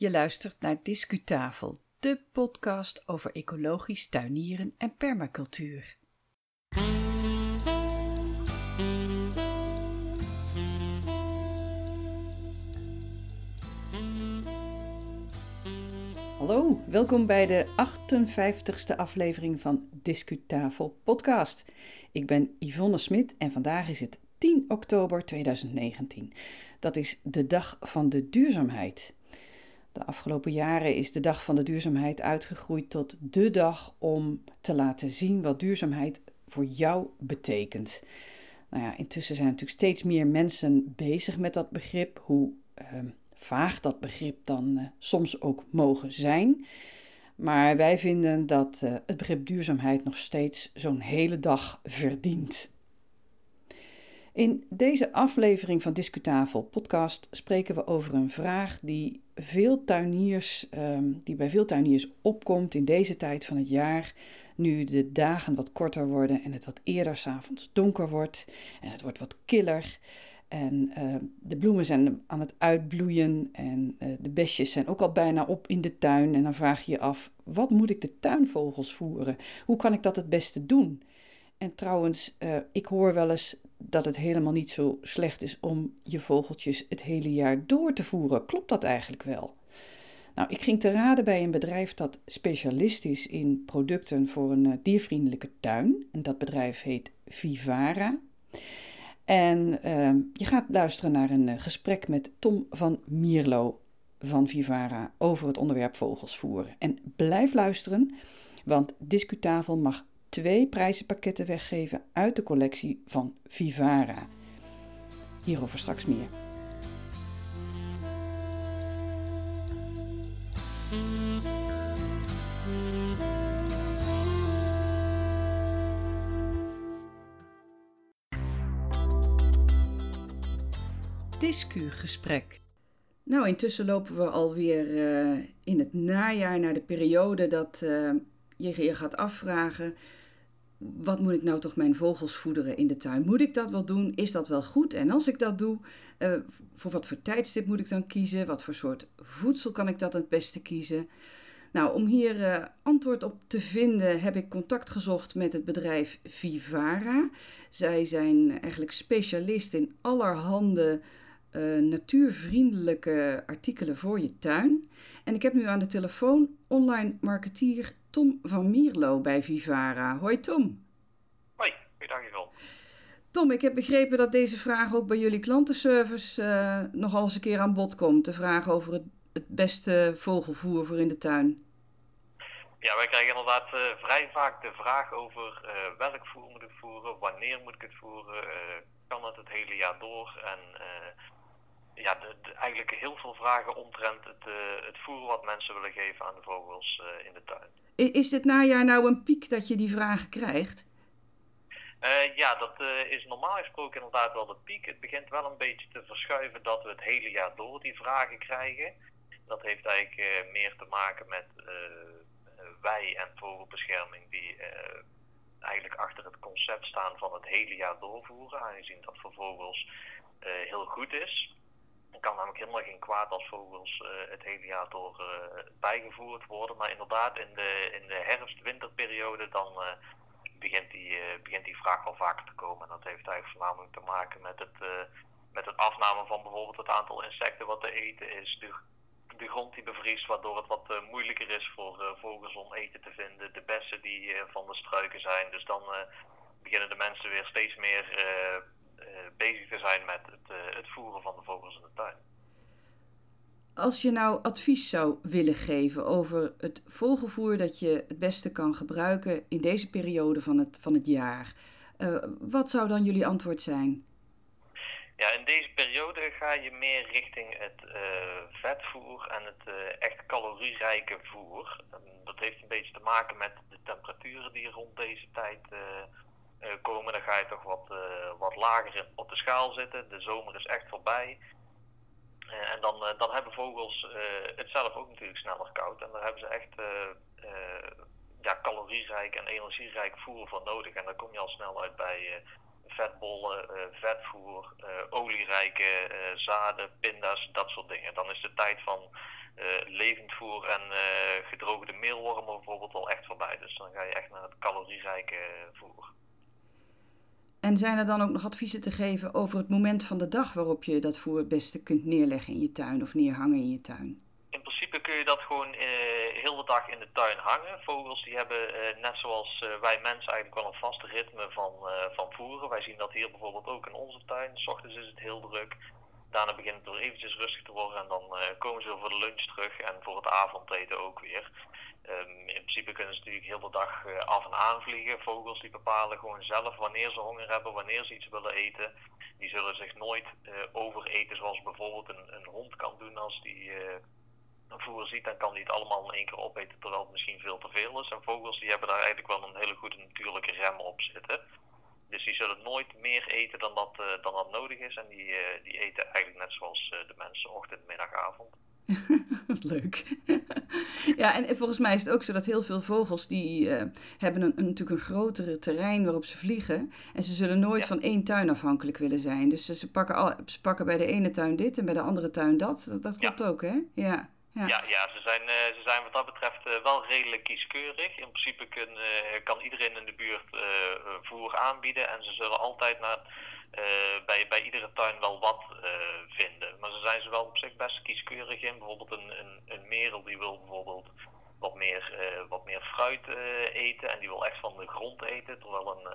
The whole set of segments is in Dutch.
Je luistert naar Discutafel, de podcast over ecologisch tuinieren en permacultuur. Hallo, welkom bij de 58ste aflevering van Discutafel podcast. Ik ben Yvonne Smit en vandaag is het 10 oktober 2019. Dat is de dag van de duurzaamheid. De afgelopen jaren is de dag van de duurzaamheid uitgegroeid tot de dag om te laten zien wat duurzaamheid voor jou betekent. Nou ja, intussen zijn natuurlijk steeds meer mensen bezig met dat begrip, hoe ehm, vaag dat begrip dan uh, soms ook mogen zijn. Maar wij vinden dat uh, het begrip duurzaamheid nog steeds zo'n hele dag verdient. In deze aflevering van Discutafel podcast spreken we over een vraag die, veel tuiniers, um, die bij veel tuiniers opkomt in deze tijd van het jaar. Nu de dagen wat korter worden en het wat eerder s'avonds donker wordt en het wordt wat killer. En uh, de bloemen zijn aan het uitbloeien en uh, de besjes zijn ook al bijna op in de tuin. En dan vraag je je af, wat moet ik de tuinvogels voeren? Hoe kan ik dat het beste doen? En trouwens, uh, ik hoor wel eens dat het helemaal niet zo slecht is om je vogeltjes het hele jaar door te voeren. Klopt dat eigenlijk wel? Nou, ik ging te raden bij een bedrijf dat specialist is in producten voor een uh, diervriendelijke tuin. En dat bedrijf heet Vivara. En uh, je gaat luisteren naar een uh, gesprek met Tom van Mierlo van Vivara over het onderwerp vogels voeren. En blijf luisteren, want Discutafel mag twee prijzenpakketten weggeven uit de collectie van Vivara. Hierover straks meer. Discu-gesprek. Nou, intussen lopen we alweer uh, in het najaar naar de periode dat uh, je je gaat afvragen: wat moet ik nou toch mijn vogels voederen in de tuin? Moet ik dat wel doen? Is dat wel goed? En als ik dat doe, uh, voor wat voor tijdstip moet ik dan kiezen? Wat voor soort voedsel kan ik dat het beste kiezen? Nou, om hier uh, antwoord op te vinden heb ik contact gezocht met het bedrijf Vivara. Zij zijn eigenlijk specialist in allerhande uh, natuurvriendelijke artikelen voor je tuin. En ik heb nu aan de telefoon online marketeer Tom van Mierlo bij Vivara. Hoi Tom. Hoi, goeiedag Tom, ik heb begrepen dat deze vraag ook bij jullie klantenservice uh, nogal eens een keer aan bod komt. De vraag over het, het beste vogelvoer voor in de tuin. Ja, wij krijgen inderdaad uh, vrij vaak de vraag over uh, welk voer moet ik voeren, wanneer moet ik het voeren, kan het het hele jaar door en ja, de, de, eigenlijk heel veel vragen omtrent het, uh, het voer wat mensen willen geven aan de vogels uh, in de tuin. Is dit najaar nou een piek dat je die vragen krijgt? Uh, ja, dat is normaal gesproken inderdaad wel de piek. Het begint wel een beetje te verschuiven dat we het hele jaar door die vragen krijgen. Dat heeft eigenlijk meer te maken met wij en vogelbescherming die eigenlijk achter het concept staan van het hele jaar doorvoeren. Aangezien dat voor vogels heel goed is. Het kan namelijk helemaal geen kwaad als vogels uh, het hele jaar door uh, bijgevoerd worden. Maar inderdaad, in de, in de herfst-winterperiode dan uh, begint, die, begint die vraag wel vaker te komen. En dat heeft eigenlijk voornamelijk te maken met het, met het afname van bijvoorbeeld het aantal insecten wat te eten is. De, grond die bevriest, waardoor het wat moeilijker is voor vogels om eten te vinden. De bessen die van de struiken zijn. Dus dan beginnen de mensen weer steeds meer bezig te zijn met het, uh, het, voeren van de vogels in de tuin. Als je nou advies zou willen geven over het vogelvoer dat je het beste kan gebruiken in deze periode van het, van het jaar, uh, wat zou dan jullie antwoord zijn? Ja, in deze periode ga je meer richting het vetvoer en het echt calorierijke voer. Dat heeft een beetje te maken met de temperaturen die rond deze tijd komen, dan ga je toch wat, uh, wat lager op de schaal zitten. De zomer is echt voorbij. Uh, en dan, dan hebben vogels het zelf ook natuurlijk sneller koud. En daar hebben ze echt ja, calorierijk en energierijk voer voor nodig. En dan kom je al snel uit bij vetbollen, vetvoer, olierijke zaden, pinda's, dat soort dingen. Dan is de tijd van fruitvoer en gedroogde meelwormen bijvoorbeeld al echt voorbij. Dus dan ga je echt naar het calorierijke voer. En zijn er dan ook nog adviezen te geven over het moment van de dag waarop je dat voer het beste kunt neerleggen in je tuin of neerhangen in je tuin? In principe kun je dat gewoon uh, heel de dag in de tuin hangen. Vogels die hebben, uh, net zoals uh, wij mensen, eigenlijk wel een vaste ritme van, van voeren. Wij zien dat hier bijvoorbeeld ook in onze tuin. S ochtends is het heel druk. Daarna begint het weer eventjes rustig te worden en dan komen ze weer voor de lunch terug en voor het avondeten ook weer. Um, in principe kunnen ze natuurlijk heel de dag uh, af en aan vliegen. Vogels die bepalen gewoon zelf wanneer ze honger hebben, wanneer ze iets willen eten. Die zullen zich nooit uh, overeten zoals bijvoorbeeld een, een, hond kan doen als die een voer ziet. Dan kan die het allemaal in één keer opeten terwijl het misschien veel te veel is. En vogels die hebben daar eigenlijk wel een hele goede natuurlijke rem op zitten. Dus die zullen nooit meer eten dan dat, dan dat nodig is. En die, die eten eigenlijk net zoals de mensen ochtend, middag, avond. Wat leuk. ja, en volgens mij is het ook zo dat heel veel vogels die hebben een, een, natuurlijk een grotere terrein waarop ze vliegen. En ze zullen nooit van één tuin afhankelijk willen zijn. Dus ze, ze, pakken al, ze pakken bij de ene tuin dit en bij de andere tuin dat. Dat, dat klopt ook, hè? Ja. Ja, ja, ze, zijn, uh, ze zijn wat dat betreft uh, wel redelijk kieskeurig. In principe kun, kan iedereen in de buurt voer aanbieden en ze zullen altijd naar bij, bij iedere tuin wel wat vinden. Maar ze zijn ze wel op zich best kieskeurig in. Bijvoorbeeld een, een, een merel die wil bijvoorbeeld wat meer, wat meer fruit eten en die wil echt van de grond eten. Terwijl een,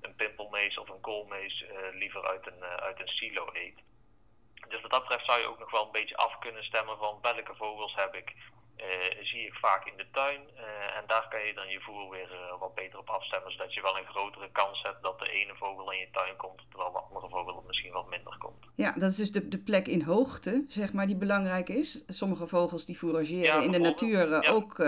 een pimpelmees of een koolmees liever uit een, uit een silo eet. Dus wat dat betreft zou je ook nog wel een beetje af kunnen stemmen van welke vogels heb ik uh, zie ik vaak in de tuin. Uh, en daar kan je dan je voer weer uh, wat beter op afstemmen, zodat je wel een grotere kans hebt dat de ene vogel in je tuin komt, terwijl de andere vogel misschien wat minder komt. Ja, dat is dus de, de plek in hoogte, zeg maar, die belangrijk is. Sommige vogels die fourageren in de natuur, ook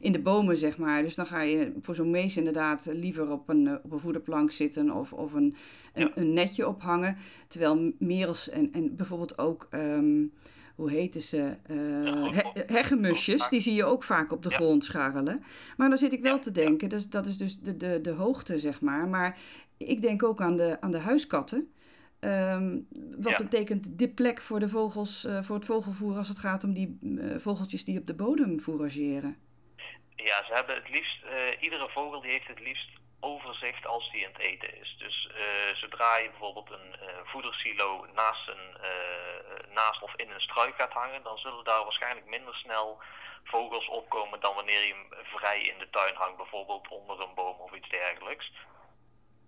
in de bomen, zeg maar. Dus dan ga je voor zo'n mees inderdaad liever op een, op een voederplank zitten of, of een, een, netje ophangen. Terwijl merels en, en bijvoorbeeld ook... Um, hoe heten ze? Uh, hegemusjes, die zie je ook vaak op de grond scharrelen. Maar dan zit ik wel te denken, dus, dat is dus de, de, de hoogte, zeg maar. Maar ik denk ook aan de, aan de huiskatten. Um, wat betekent dit plek voor de vogels, uh, voor het vogelvoer als het gaat om die uh, vogeltjes die op de bodem fourageren? Ja, ze hebben het liefst, iedere vogel die heeft het liefst overzicht als die aan het eten is. Dus uh, zodra je bijvoorbeeld een uh, voedersilo naast, een, uh, naast of in een struik gaat hangen, dan zullen daar waarschijnlijk minder snel vogels opkomen dan wanneer je hem vrij in de tuin hangt, bijvoorbeeld onder een boom of iets dergelijks.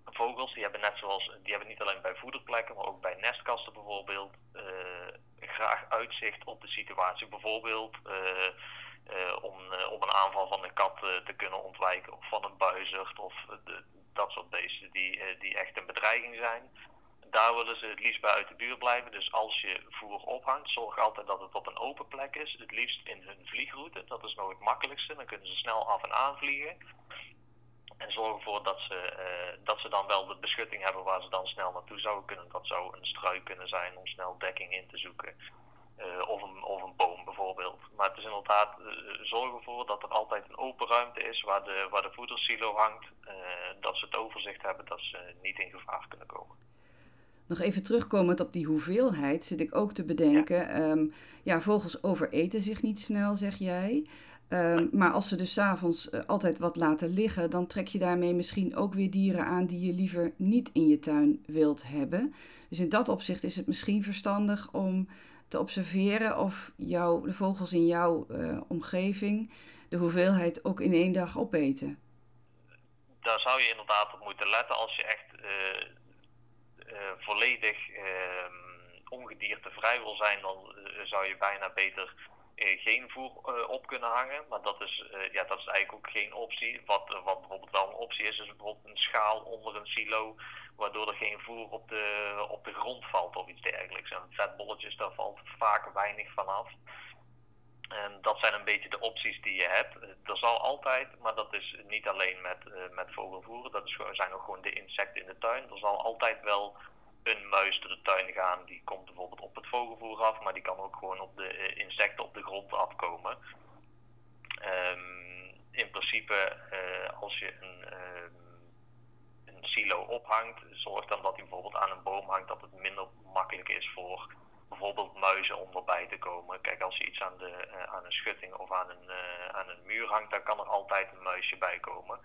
Vogels die hebben net zoals, die hebben niet alleen bij voederplekken, maar ook bij nestkasten bijvoorbeeld, graag uitzicht op de situatie. Bijvoorbeeld om, uh, om een aanval van een kat uh, te kunnen ontwijken of van een buizerd of de, dat soort beesten die, die echt een bedreiging zijn. Daar willen ze het liefst bij uit de buurt blijven. Dus als je voer ophangt, zorg altijd dat het op een open plek is. Het liefst in hun vliegroute. Dat is nog het makkelijkste. Dan kunnen ze snel af en aan vliegen. En zorg ervoor dat ze, dat ze dan wel de beschutting hebben waar ze dan snel naartoe zouden kunnen. Dat zou een struik kunnen zijn om snel dekking in te zoeken. Uh, of, een, of een boom bijvoorbeeld. Maar het is inderdaad uh, zorg ervoor dat er altijd een open ruimte is waar de, waar de voedersilo hangt. Uh, dat ze het overzicht hebben dat ze niet in gevaar kunnen komen. Nog even terugkomend op die hoeveelheid zit ik ook te bedenken. Ja, um, ja vogels overeten zich niet snel, zeg jij. Um, maar als ze dus s'avonds altijd wat laten liggen, dan trek je daarmee misschien ook weer dieren aan die je liever niet in je tuin wilt hebben. Dus in dat opzicht is het misschien verstandig om te observeren of jou, de vogels in jouw uh, omgeving de hoeveelheid ook in één dag opeten. Daar zou je inderdaad op moeten letten als je echt uh, uh, volledig ehm, ongediertevrij wil zijn, dan zou je bijna beter geen voer op kunnen hangen. Maar dat is, ja, dat is eigenlijk ook geen optie. Wat, wat bijvoorbeeld wel een optie is, is bijvoorbeeld een schaal onder een silo waardoor er geen voer op de, op de grond valt of iets dergelijks. En vetbolletjes, daar valt vaak weinig van af. En dat zijn een beetje de opties die je hebt. Er zal altijd, maar dat is niet alleen met, uh, met vogelvoer, dat is, zijn ook gewoon de insecten in de tuin. Er zal altijd wel een muis door de tuin gaan. Die komt bijvoorbeeld op het vogelvoer af, maar die kan ook gewoon op de uh, insecten op de grond afkomen. Um, in principe, uh, als je een ehm, silo ophangt, zorg dan dat hij bijvoorbeeld aan een boom hangt, dat het minder makkelijk is voor bijvoorbeeld muizen om erbij te komen. Kijk, als je iets aan, de, aan een schutting of aan een, aan een muur hangt, dan kan er altijd een muisje bij komen.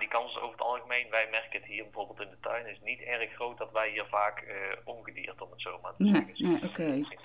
Maar die kans is over het algemeen, wij merken het hier bijvoorbeeld in de tuin, is niet erg groot dat wij hier vaak uh, ongedierd, om het zo maar te zeggen. Nee, oké.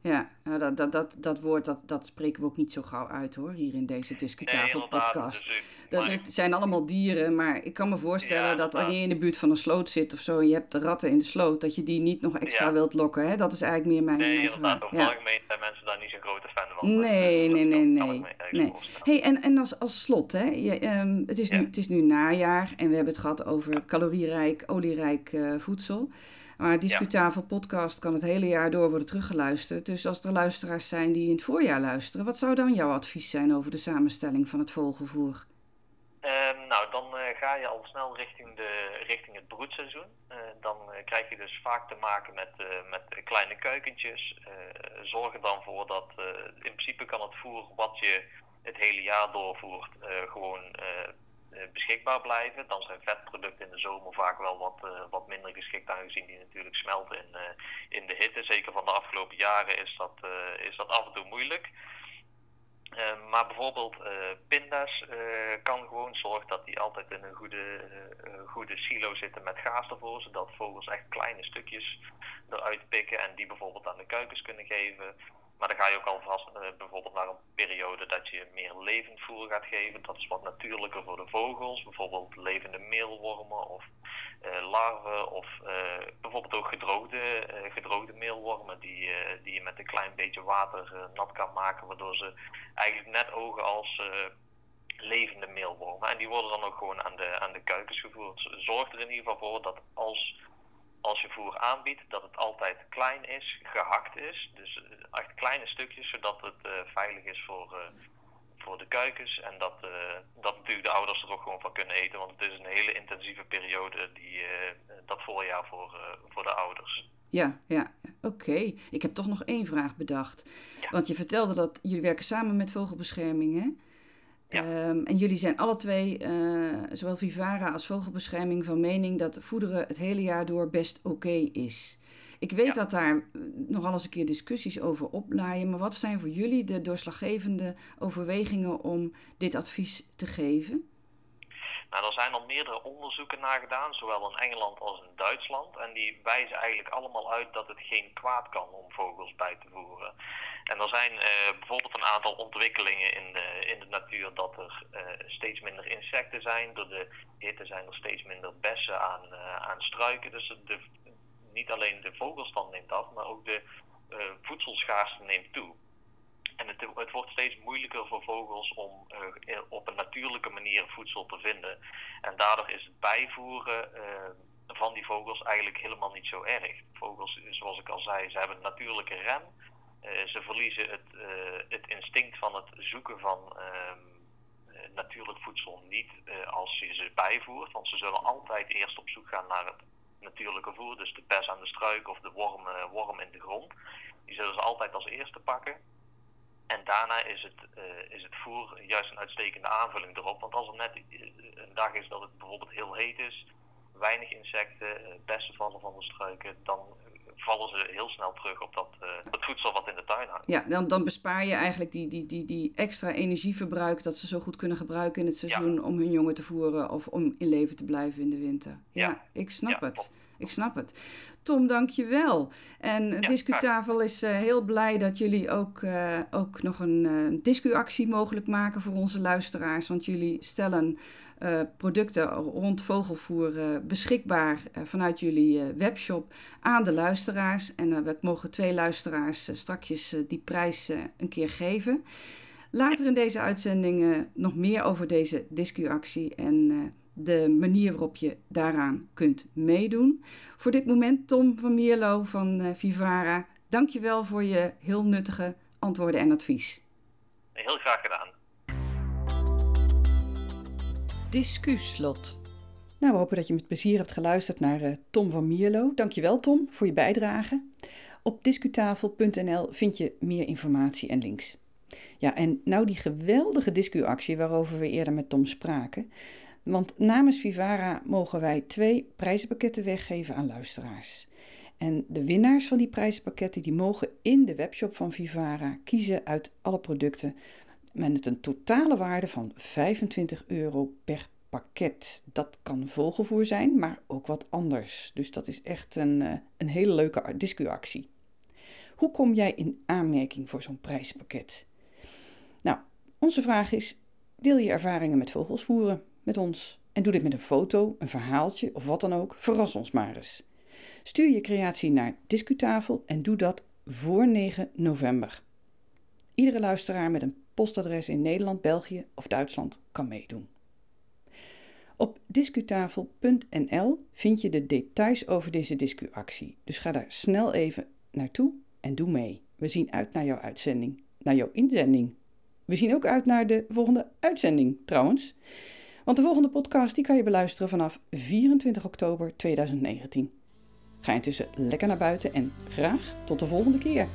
Ja, nou, dat, dat, dat, dat woord dat, dat spreken we ook niet zo gauw uit hoor, hier in deze Discutafel podcast. Dat, zijn allemaal dieren, maar ik kan me voorstellen dat als je in de buurt van een sloot zit of zo en je hebt de ratten in de sloot, dat je die niet nog extra wilt lokken. Hè? Dat is eigenlijk meer mijn, nee, inderdaad, Over het algemeen zijn mensen daar niet zo'n grote fan van. Nee, nee, nee, nee. nee. Hey, en, en als, als slot, hè? Je, um, het, is nu, het is nu najaar en we hebben het gehad over calorierijk, olierijk uh, voedsel. Maar Discutafel podcast kan het hele jaar door worden teruggeluisterd. Dus als er luisteraars zijn die in het voorjaar luisteren, wat zou dan jouw advies zijn over de samenstelling van het vogelvoer? Ehm, nou, dan uh, ga je al snel richting, de, richting het broedseizoen. Uh, dan uh, krijg je dus vaak te maken met, met kleine keukentjes. zorg er dan voor dat in principe kan het voer wat je het hele jaar doorvoert gewoon eh, beschikbaar blijven. Dan zijn vetproducten in de zomer vaak wel wat, uh, wat minder geschikt aangezien die natuurlijk smelten in, uh, in de hitte. Zeker van de afgelopen jaren is dat, is dat af en toe moeilijk. maar bijvoorbeeld pinda's kan gewoon zorgen dat die altijd in een goede, goede silo zitten met gaas ervoor. Zodat vogels echt kleine stukjes eruit pikken en die bijvoorbeeld aan de kuikens kunnen geven. Maar dan ga je ook alvast uh, bijvoorbeeld naar een periode dat je meer levend voer gaat geven. Dat is wat natuurlijker voor de vogels. Bijvoorbeeld levende meelwormen of uh, larven. Of uh, bijvoorbeeld ook gedroogde, gedroogde meelwormen die, die je met een klein beetje water nat kan maken. Waardoor ze eigenlijk net ogen als levende meelwormen. En die worden dan ook gewoon aan de, aan de kuikens gevoerd. Zorg er in ieder geval voor dat als als je voer aanbiedt, dat het altijd klein is, gehakt is. Dus eh, echt kleine stukjes, zodat het uh, veilig is voor, uh, voor de kuikens. En dat, uh, dat natuurlijk de ouders er ook gewoon van kunnen eten. Want het is een hele intensieve periode, die, dat voorjaar voor, voor de ouders. Ja, ja, oké. Ik heb toch nog één vraag bedacht. Want je vertelde dat jullie werken samen met vogelbescherming, hè? Ehm, en jullie zijn alle twee, uh, zowel Vivara als Vogelbescherming, van mening dat voederen het hele jaar door best oké is. Ik weet dat daar eh, nogal eens een keer discussies over oplaaien, maar wat zijn voor jullie de doorslaggevende overwegingen om dit advies te geven? Nou, er zijn al meerdere onderzoeken naar gedaan, zowel in Engeland als in Duitsland. En die wijzen eigenlijk allemaal uit dat het geen kwaad kan om vogels bij te voeren. En er zijn uh, bijvoorbeeld een aantal ontwikkelingen in de, in de natuur dat er uh, steeds minder insecten zijn. Door de hitte zijn er steeds minder bessen aan, uh, aan struiken. Dus de, niet alleen de vogelstand neemt af, maar ook de voedselschaarste neemt toe. En het, wordt steeds moeilijker voor vogels om op een natuurlijke manier voedsel te vinden. En daardoor is het bijvoeren van die vogels eigenlijk helemaal niet zo erg. Vogels, zoals ik al zei, ze hebben een natuurlijke rem. Eh, ze verliezen het, eh, het instinct van het zoeken van ehm, eh, natuurlijk voedsel niet als je ze bijvoert. Want ze zullen altijd eerst op zoek gaan naar het natuurlijke voer. Dus de pers aan de struik of de worm, worm in de grond. Die zullen ze altijd als eerste pakken. En daarna is het, is het voer juist een uitstekende aanvulling erop. Want als er net een dag is dat het bijvoorbeeld heel heet is, weinig insecten, bessen vallen van de struiken, dan vallen ze heel snel terug op dat, uh, het voedsel wat in de tuin hangt. Ja, dan, dan bespaar je eigenlijk die, die, die, die extra energieverbruik dat ze zo goed kunnen gebruiken in het seizoen om hun jongen te voeren of om in leven te blijven in de winter. Ja, ik snap het. Ik snap het. Tom, dank je wel. En ja, Discutafel is uh, heel blij dat jullie ook, uh, ook nog een uh, discuactie mogelijk maken voor onze luisteraars. Want jullie stellen producten rond vogelvoer beschikbaar vanuit jullie webshop aan de luisteraars. En we mogen twee luisteraars strakjes die prijs een keer geven. Later in deze uitzending nog meer over deze discuactie en de manier waarop je daaraan kunt meedoen. Voor dit moment Tom van Mierlo van Vivara, dankjewel voor je heel nuttige antwoorden en advies. Heel graag gedaan. Discuslot. Nou, we hopen dat je met plezier hebt geluisterd naar uh, Tom van Mierlo. Dankjewel Tom voor je bijdrage. Op discutafel.nl vind je meer informatie en links. Ja, en nou die geweldige discuactie waarover we eerder met Tom spraken. Want namens Vivara mogen wij twee prijzenpakketten weggeven aan luisteraars. En de winnaars van die prijzenpakketten die mogen in de webshop van Vivara kiezen uit alle producten met een totale waarde van 25 euro per pakket. Dat kan vogelvoer zijn, maar ook wat anders. Dus dat is echt een, eh, een hele leuke discuactie. Hoe kom jij in aanmerking voor zo'n prijspakket? Nou, onze vraag is: deel je ervaringen met vogels voeren met ons en doe dit met een foto, een verhaaltje of wat dan ook. Verras ons maar eens. Stuur je creatie naar Discutafel en doe dat voor 9 november. Iedere luisteraar met een postadres in Nederland, België of Duitsland kan meedoen. Op discutafel.nl vind je de details over deze discuactie, dus ga daar snel even naartoe en doe mee. We zien uit naar jouw uitzending, naar jouw inzending. We zien ook uit naar de volgende uitzending trouwens. Want de volgende podcast die kan je beluisteren vanaf 24 oktober 2019. Ga intussen lekker naar buiten en graag tot de volgende keer.